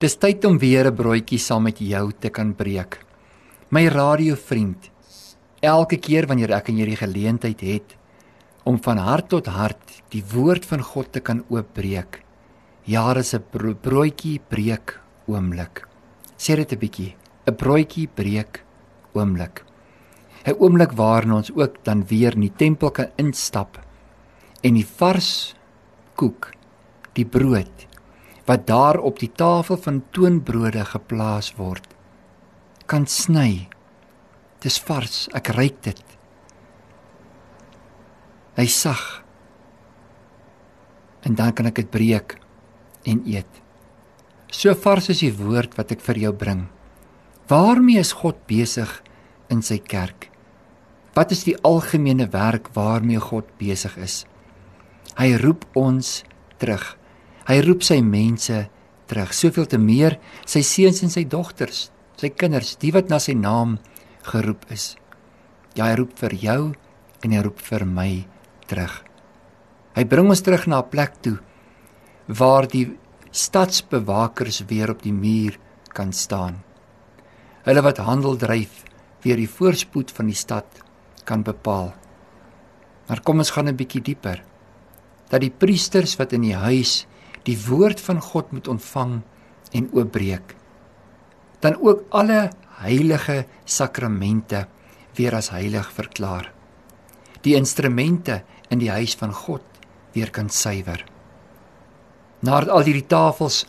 Dis tyd om weer 'n broodjie saam met jou te kan breek. My radiovriend. Elke keer wanneer ek en jy die geleentheid het om van hart tot hart die woord van God te kan oopbreek. Ja, dis 'n bro broodjie breek oomblik. Sê dit 'n bietjie. 'n Broodjie breek oomblik. 'n Oomblik waarin ons ook dan weer in die tempel kan instap en die vars koek, die brood wat daar op die tafel van toonbrode geplaas word kan sny. Dis vars, ek ruik dit. Hy sag. En dan kan ek dit breek en eet. So vars is die woord wat ek vir jou bring. Waarmee is God besig in sy kerk? Wat is die algemene werk waarmee God besig is? Hy roep ons terug. Hy roep sy mense terug, soveel te meer sy seuns en sy dogters, sy kinders, die wat na sy naam geroep is. Ja, hy roep vir jou en hy roep vir my terug. Hy bring ons terug na 'n plek toe waar die stadsbewakers weer op die muur kan staan. Hulle wat handel dryf, weer die voorspoed van die stad kan bepaal. Maar kom ons gaan 'n bietjie dieper. Dat die priesters wat in die huis die woord van God moet ontvang en oopbreek. Dan ook alle heilige sakramente weer as heilig verklaar. Die instrumente in die huis van God weer kan suiwer. Na al hierdie tafels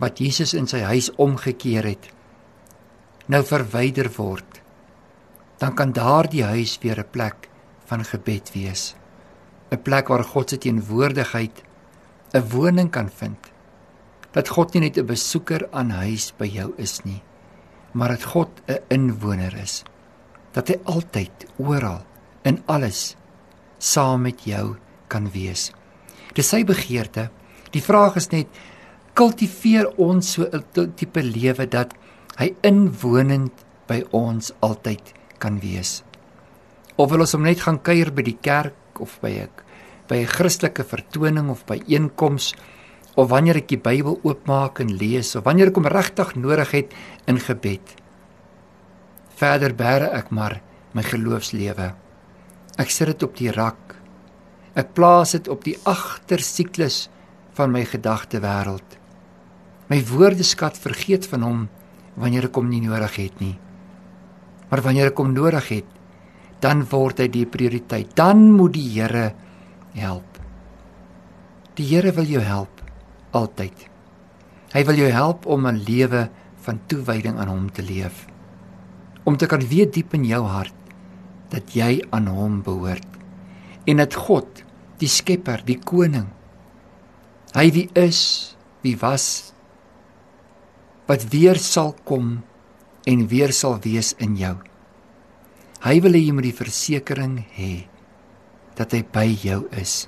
wat Jesus in sy huis omgekeer het, nou verwyder word, dan kan daardie huis weer 'n plek van gebed wees. 'n Plek waar God se teenwoordigheid 'n woning kan vind. Dat God nie net 'n besoeker aan huis by jou is nie, maar dat God 'n inwoner is. Dat hy altyd, oral, in alles saam met jou kan wees. Dis sy begeerte. Die vraag is net kultiveer ons so 'n tipe lewe dat hy inwonend by ons altyd kan wees. Of wil ons hom net gaan kuier by die kerk of by 'n by 'n Christelike vertoning of by einkoms of wanneer ek die Bybel oopmaak en lees of wanneer ek hom regtig nodig het in gebed. Verder bære ek maar my geloofslewe. Ek sit dit op die rak. Ek plaas dit op die agtersiklus van my gedagte wêreld. My woordeskat vergeet van hom wanneer ek hom nie nodig het nie. Maar wanneer ek hom nodig het, dan word hy die prioriteit. Dan moet die Here help. Die Here wil jou help altyd. Hy wil jou help om 'n lewe van toewyding aan hom te leef. Om te kan weet diep in jou hart dat jy aan hom behoort en dat God, die Skepper, die koning, hy wie is, wie was, wat weer sal kom en weer sal wees in jou. Hy wil hê jy moet die versekering hê dat hy by jou is.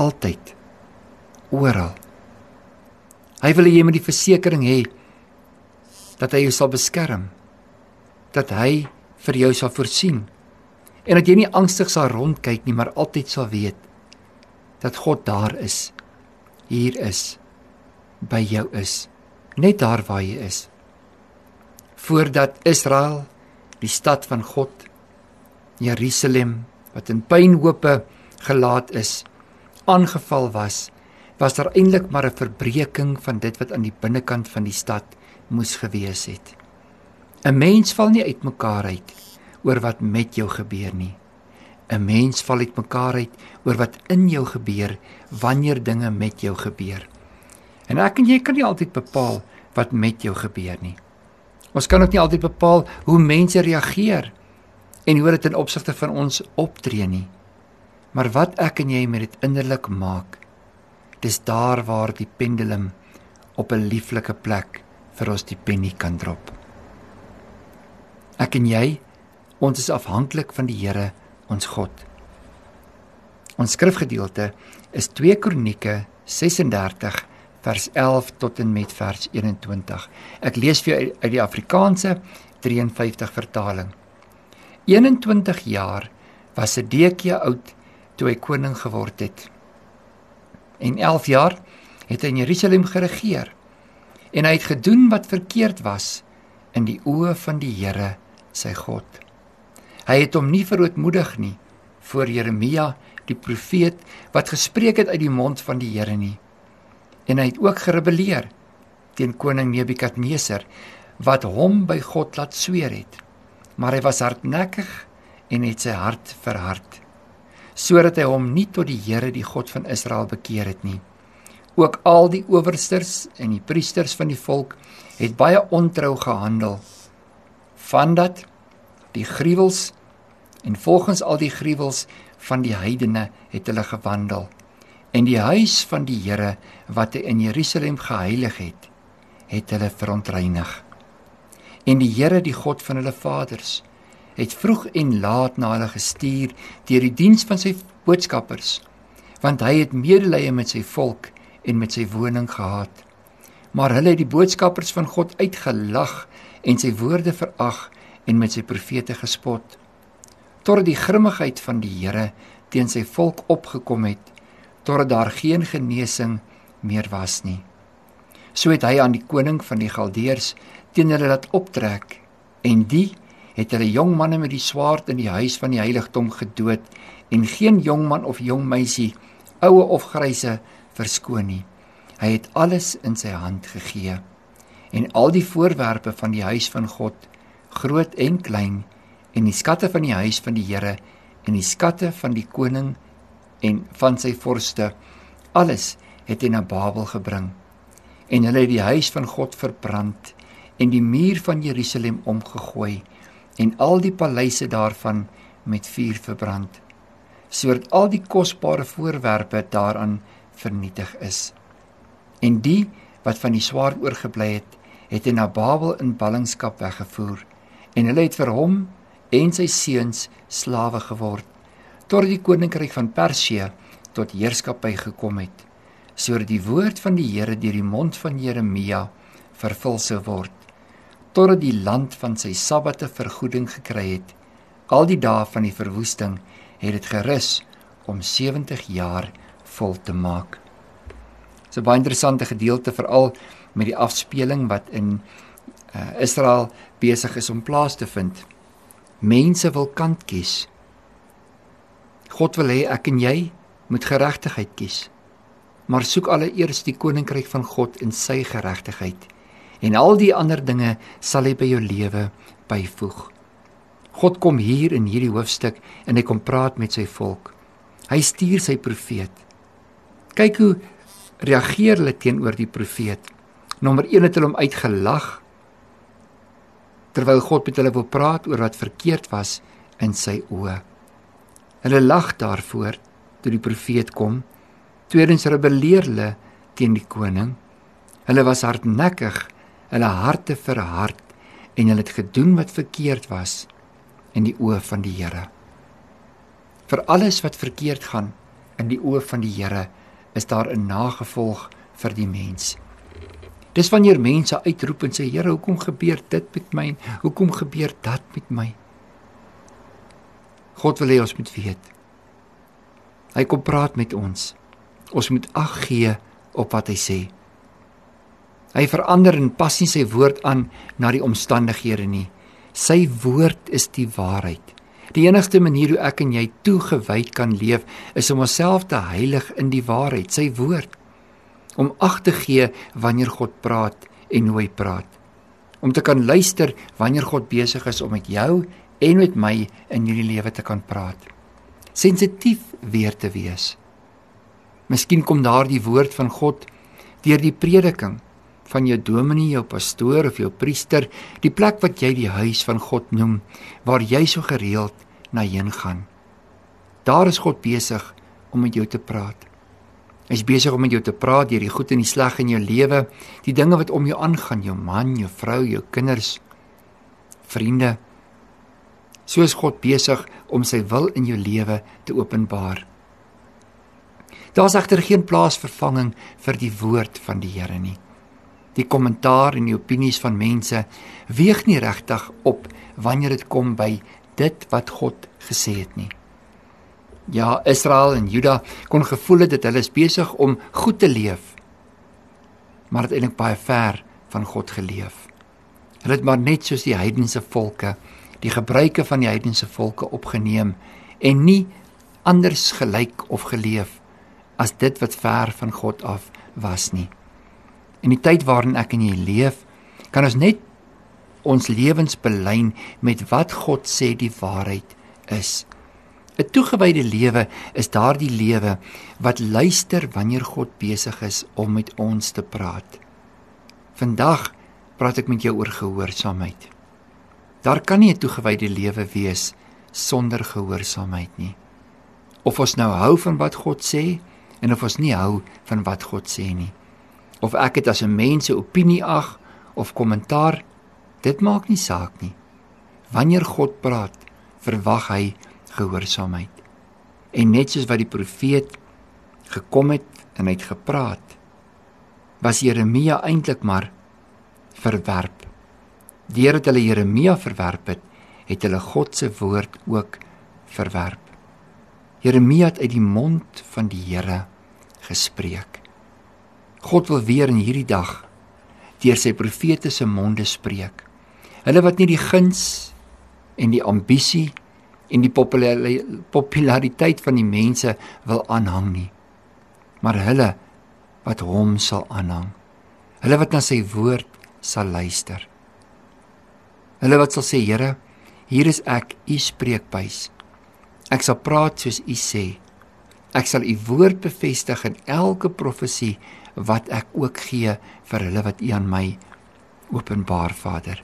Altyd. Oral. Hy wil hê jy moet die versekering hê dat hy jou sal beskerm. Dat hy vir jou sal voorsien. En dat jy nie angstig sal rondkyk nie, maar altyd sal weet dat God daar is. Hier is by jou is. Net daar waar jy is. Voordat Israel, die stad van God, Jerusalem wat in pynhope gelaat is, aangeval was, was daar eintlik maar 'n verbreeking van dit wat aan die binnekant van die stad moes gewees het. 'n Mens val nie uitmekaar uit oor wat met jou gebeur nie. 'n Mens val uitmekaar uit oor wat in jou gebeur wanneer dinge met jou gebeur. En ek en jy kan nie altyd bepaal wat met jou gebeur nie. Ons kan ook nie altyd bepaal hoe mense reageer en hoe dit in opsigte van ons optree nie. Maar wat ek en jy met dit innerlik maak, dis daar waar die pendulum op 'n lieflike plek vir ons die penny kan drop. Ek en jy, ons is afhanklik van die Here, ons God. Ons skrifgedeelte is 2 Kronieke 36 vers 11 tot en met vers 21. Ek lees vir jou uit die Afrikaanse 53 vertaling. 21 jaar was Sedekia oud toe hy koning geword het. En 11 jaar het hy in Jerusalem geregeer. en hy het gedoen wat verkeerd was in die oë van die Here, sy God. Hy het hom nie verootmoedig nie voor Jeremia, die profeet wat gespreek het uit die mond van die Here nie. En hy het ook gerebelleer teen koning Nebukadneser wat hom by God laat sweer het. Maar hy was hardnekkig en het sy hart verhard sodat hy hom nie tot die Here die God van Israel bekeer het nie. Ook al die owersters en die priesters van die volk het baie ontrou gehandel. Vandat die gruwels en volgens al die gruwels van die heidene het hulle gewandel en die huis van die Here wat hy in Jerusalem geheilig het, het hulle verontreinig. En die Here, die God van hulle vaders, het vroeg en laat na hulle gestuur deur die diens van sy boodskappers want hy het medelee met sy volk en met sy woning gehad. Maar hulle het die boodskappers van God uitgelag en sy woorde verag en met sy profete gespot. Totdat die grimmigheid van die Here teen sy volk opgekom het totdat daar geen genesing meer was nie so het hy aan die koning van die galdeers teen hulle laat optrek en die het hulle jong manne met die swaard in die huis van die heiligdom gedood en geen jong man of jong meisie, oue of gryse verskoon nie. Hy het alles in sy hand gegee. En al die voorwerpe van die huis van God, groot en klein, en die skatte van die huis van die Here en die skatte van die koning en van sy vorste, alles het hy na Babel gebring. En hulle het die huis van God verbrand en die muur van Jerusalem omgegooi en al die paleise daarvan met vuur verbrand sodat al die kosbare voorwerpe daaraan vernietig is. En die wat van die swaard oorgebly het het hy na Babel in ballingskap weggevoer en hulle het vir hom en sy seuns slawe geword tot die koninkryk van Persië tot heerskappy gekom het sodat die woord van die Here deur die mond van Jeremia vervul sou word totdat die land van sy sabbate vergoeding gekry het. Al die dae van die verwoesting het dit gerus om 70 jaar vol te maak. Dit is 'n baie interessante gedeelte veral met die afspeling wat in uh, Israel besig is om plaas te vind. Mense wil kant kies. God wil hê ek en jy moet geregtigheid kies. Maar soek alleeers die koninkryk van God en sy geregtigheid en al die ander dinge sal hy by jou lewe byvoeg. God kom hier in hierdie hoofstuk en hy kom praat met sy volk. Hy stuur sy profeet. Kyk hoe reageer hulle teenoor die profeet. Nommer 1 het hulle hom uitgelag terwyl God met hulle wil praat oor wat verkeerd was in sy oë. Hulle lag daarvoor toe die profeet kom. Tweedens rebelleer hulle teen die koning. Hulle was hardnekkig hulle harte verhard en hulle het gedoen wat verkeerd was in die oë van die Here. Vir alles wat verkeerd gaan in die oë van die Here is daar 'n nagevolg vir die mens. Dis wanneer mense uitroep en sê Here, hoekom gebeur dit met my? Hoekom gebeur dat met my? God wil hê ons moet weet. Hy kom praat met ons. Ons moet ag gee op wat hy sê. Hy verander en pas nie sy woord aan na die omstandighede nie. Sy woord is die waarheid. Die enigste manier hoe ek en jy toegewyd kan leef, is om onsself te heilig in die waarheid, sy woord. Om ag te gee wanneer God praat en hoe hy praat. Om te kan luister wanneer God besig is om met jou en met my in hierdie lewe te kan praat. Sensitief weer te wees. Miskien kom daardie woord van God deur die prediking van jou dominee, jou pastoor of jou priester, die plek wat jy die huis van God noem, waar jy so gereeld na heen gaan. Daar is God besig om met jou te praat. Hy's besig om met jou te praat deur die goed en die sleg in jou lewe, die dinge wat om jou aangaan, jou man, jou vrou, jou kinders, vriende. So is God besig om sy wil in jou lewe te openbaar. Daar's egter geen plaasvervanging vir die woord van die Here nie die kommentaar en die opinies van mense weeg nie regtig op wanneer dit kom by dit wat God gesê het nie. Ja, Israel en Juda kon gevoel het dat hulle besig om goed te leef, maar dit eintlik baie ver van God geleef. Hulle het maar net soos die heidense volke die gebruike van die heidense volke opgeneem en nie anders gelyk of geleef as dit wat ver van God af was nie. In die tyd waarin ek en jy leef, kan ons net ons lewens belyn met wat God sê die waarheid is. 'n Toegewyde lewe is daardie lewe wat luister wanneer God besig is om met ons te praat. Vandag praat ek met jou oor gehoorsaamheid. Daar kan nie 'n toegewyde lewe wees sonder gehoorsaamheid nie. Of ons nou hou van wat God sê en of ons nie hou van wat God sê nie. Of ek dit as 'n mens se opinie ag of kommentaar, dit maak nie saak nie. Wanneer God praat, verwag hy gehoorsaamheid. En net soos wat die profeet gekom het en hy het gepraat, was Jeremia eintlik maar verwerp. Deurdat hulle Jeremia verwerp het, het hulle God se woord ook verwerp. Jeremia het uit die mond van die Here gespreek. God wil weer in hierdie dag deur sy profete se monde spreek. Hulle wat nie die guns en die ambisie en die populariteit van die mense wil aanhang nie, maar hulle wat hom sal aanhang. Hulle wat na sy woord sal luister. Hulle wat sal sê Here, hier is ek, u spreekbuis. Ek sal praat soos u sê. Ek sal u woord bevestig in elke profesie wat ek ook gee vir hulle wat u aan my openbaar, Vader.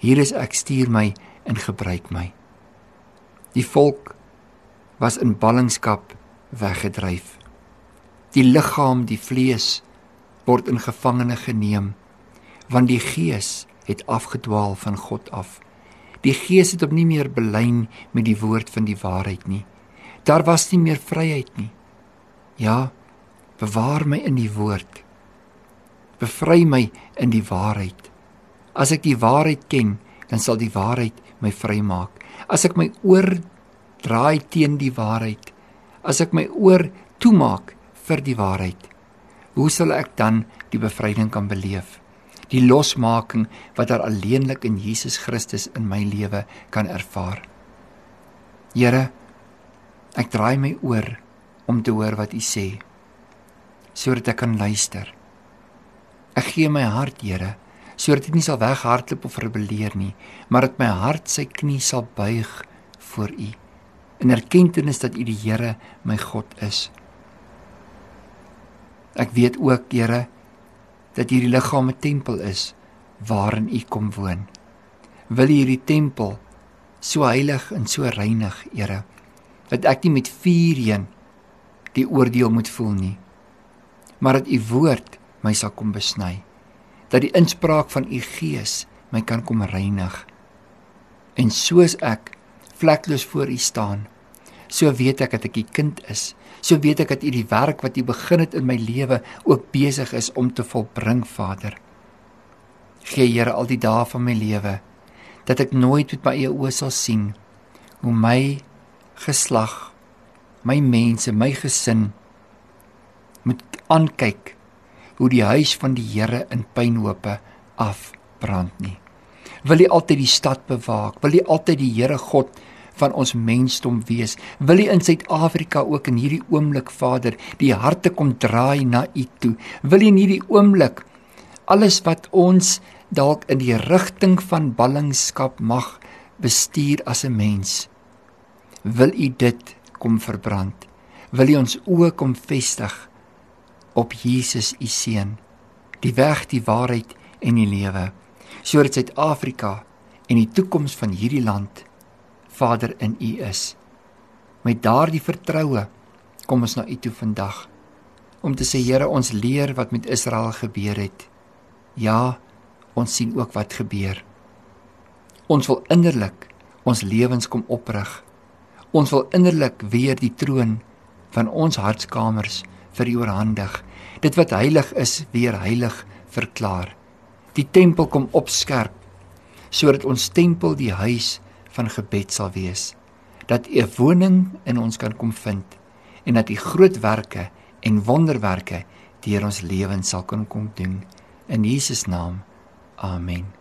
Hier is ek, stuur my en gebruik my. Die volk was in ballingskap weggedryf. Die liggaam, die vlees word in gevangene geneem want die gees het afgedwaal van God af. Die gees het hom nie meer belyn met die woord van die waarheid nie. Daar was nie meer vryheid nie. Ja, bewaar my in die woord. Bevry my in die waarheid. As ek die waarheid ken, dan sal die waarheid my vrymaak. As ek my oor draai teen die waarheid, as ek my oor toemaak vir die waarheid, hoe sal ek dan die bevryding kan beleef? die losmaking wat daar alleenlik in Jesus Christus in my lewe kan ervaar. Here, ek draai my oor om te hoor wat U sê sodat ek kan luister. Ek gee my hart, Here, sodat dit nie sal weghardloop of rebelleer nie, maar dat my hart sy knie sal buig voor U in erkenning dat U die Here, my God is. Ek weet ook, Here, dat hierdie liggaam 'n tempel is waarin U kom woon. Wil U hierdie tempel so heilig en so reinig, Here, dat ek nie met vuur heen die oordeel moet voel nie, maar dat U woord my sal kom besny, dat die inspraak van U Gees my kan kom reinig. En soos ek vlekloos voor U staan, so weet ek dat ek U kind is So weet ek dat U die werk wat U begin het in my lewe ook besig is om te volbring, Vader. Gee Here al die dae van my lewe dat ek nooit met my eie oë sal sien hoe my geslag, my mense, my gesin moet aankyk hoe die huis van die Here in pynhope afbrand nie. Wil U altyd die stad bewaak? Wil U altyd die Here God van ons mensdom wees. Wil U in Suid-Afrika ook in hierdie oomblik, Vader, die harte kom draai na U toe. Wil U in hierdie oomblik alles wat ons dalk in die rigting van ballingskap mag bestuur as 'n mens. Wil U dit kom verbrand? Wil U ons oë kom vestig op Jesus U seun, die weg, die waarheid en die lewe, sodat Suid-Afrika en die toekoms van hierdie land Vader in U is. Met daardie vertroue kom ons na U toe vandag om te sê Here, ons leer wat met Israel gebeur het. Ja, ons sien ook wat gebeur. Ons wil innerlik ons lewens kom oprig. Ons wil innerlik weer die troon van ons hartskamers vir U oorhandig. Dit wat heilig is, weer heilig verklaar. Die tempel kom opskerp sodat ons tempel die huis van gebed sal wees dat U woning in ons kan kom vind en dat U groot werke en wonderwerke deur ons lewens sal kan kom doen in Jesus naam Amen.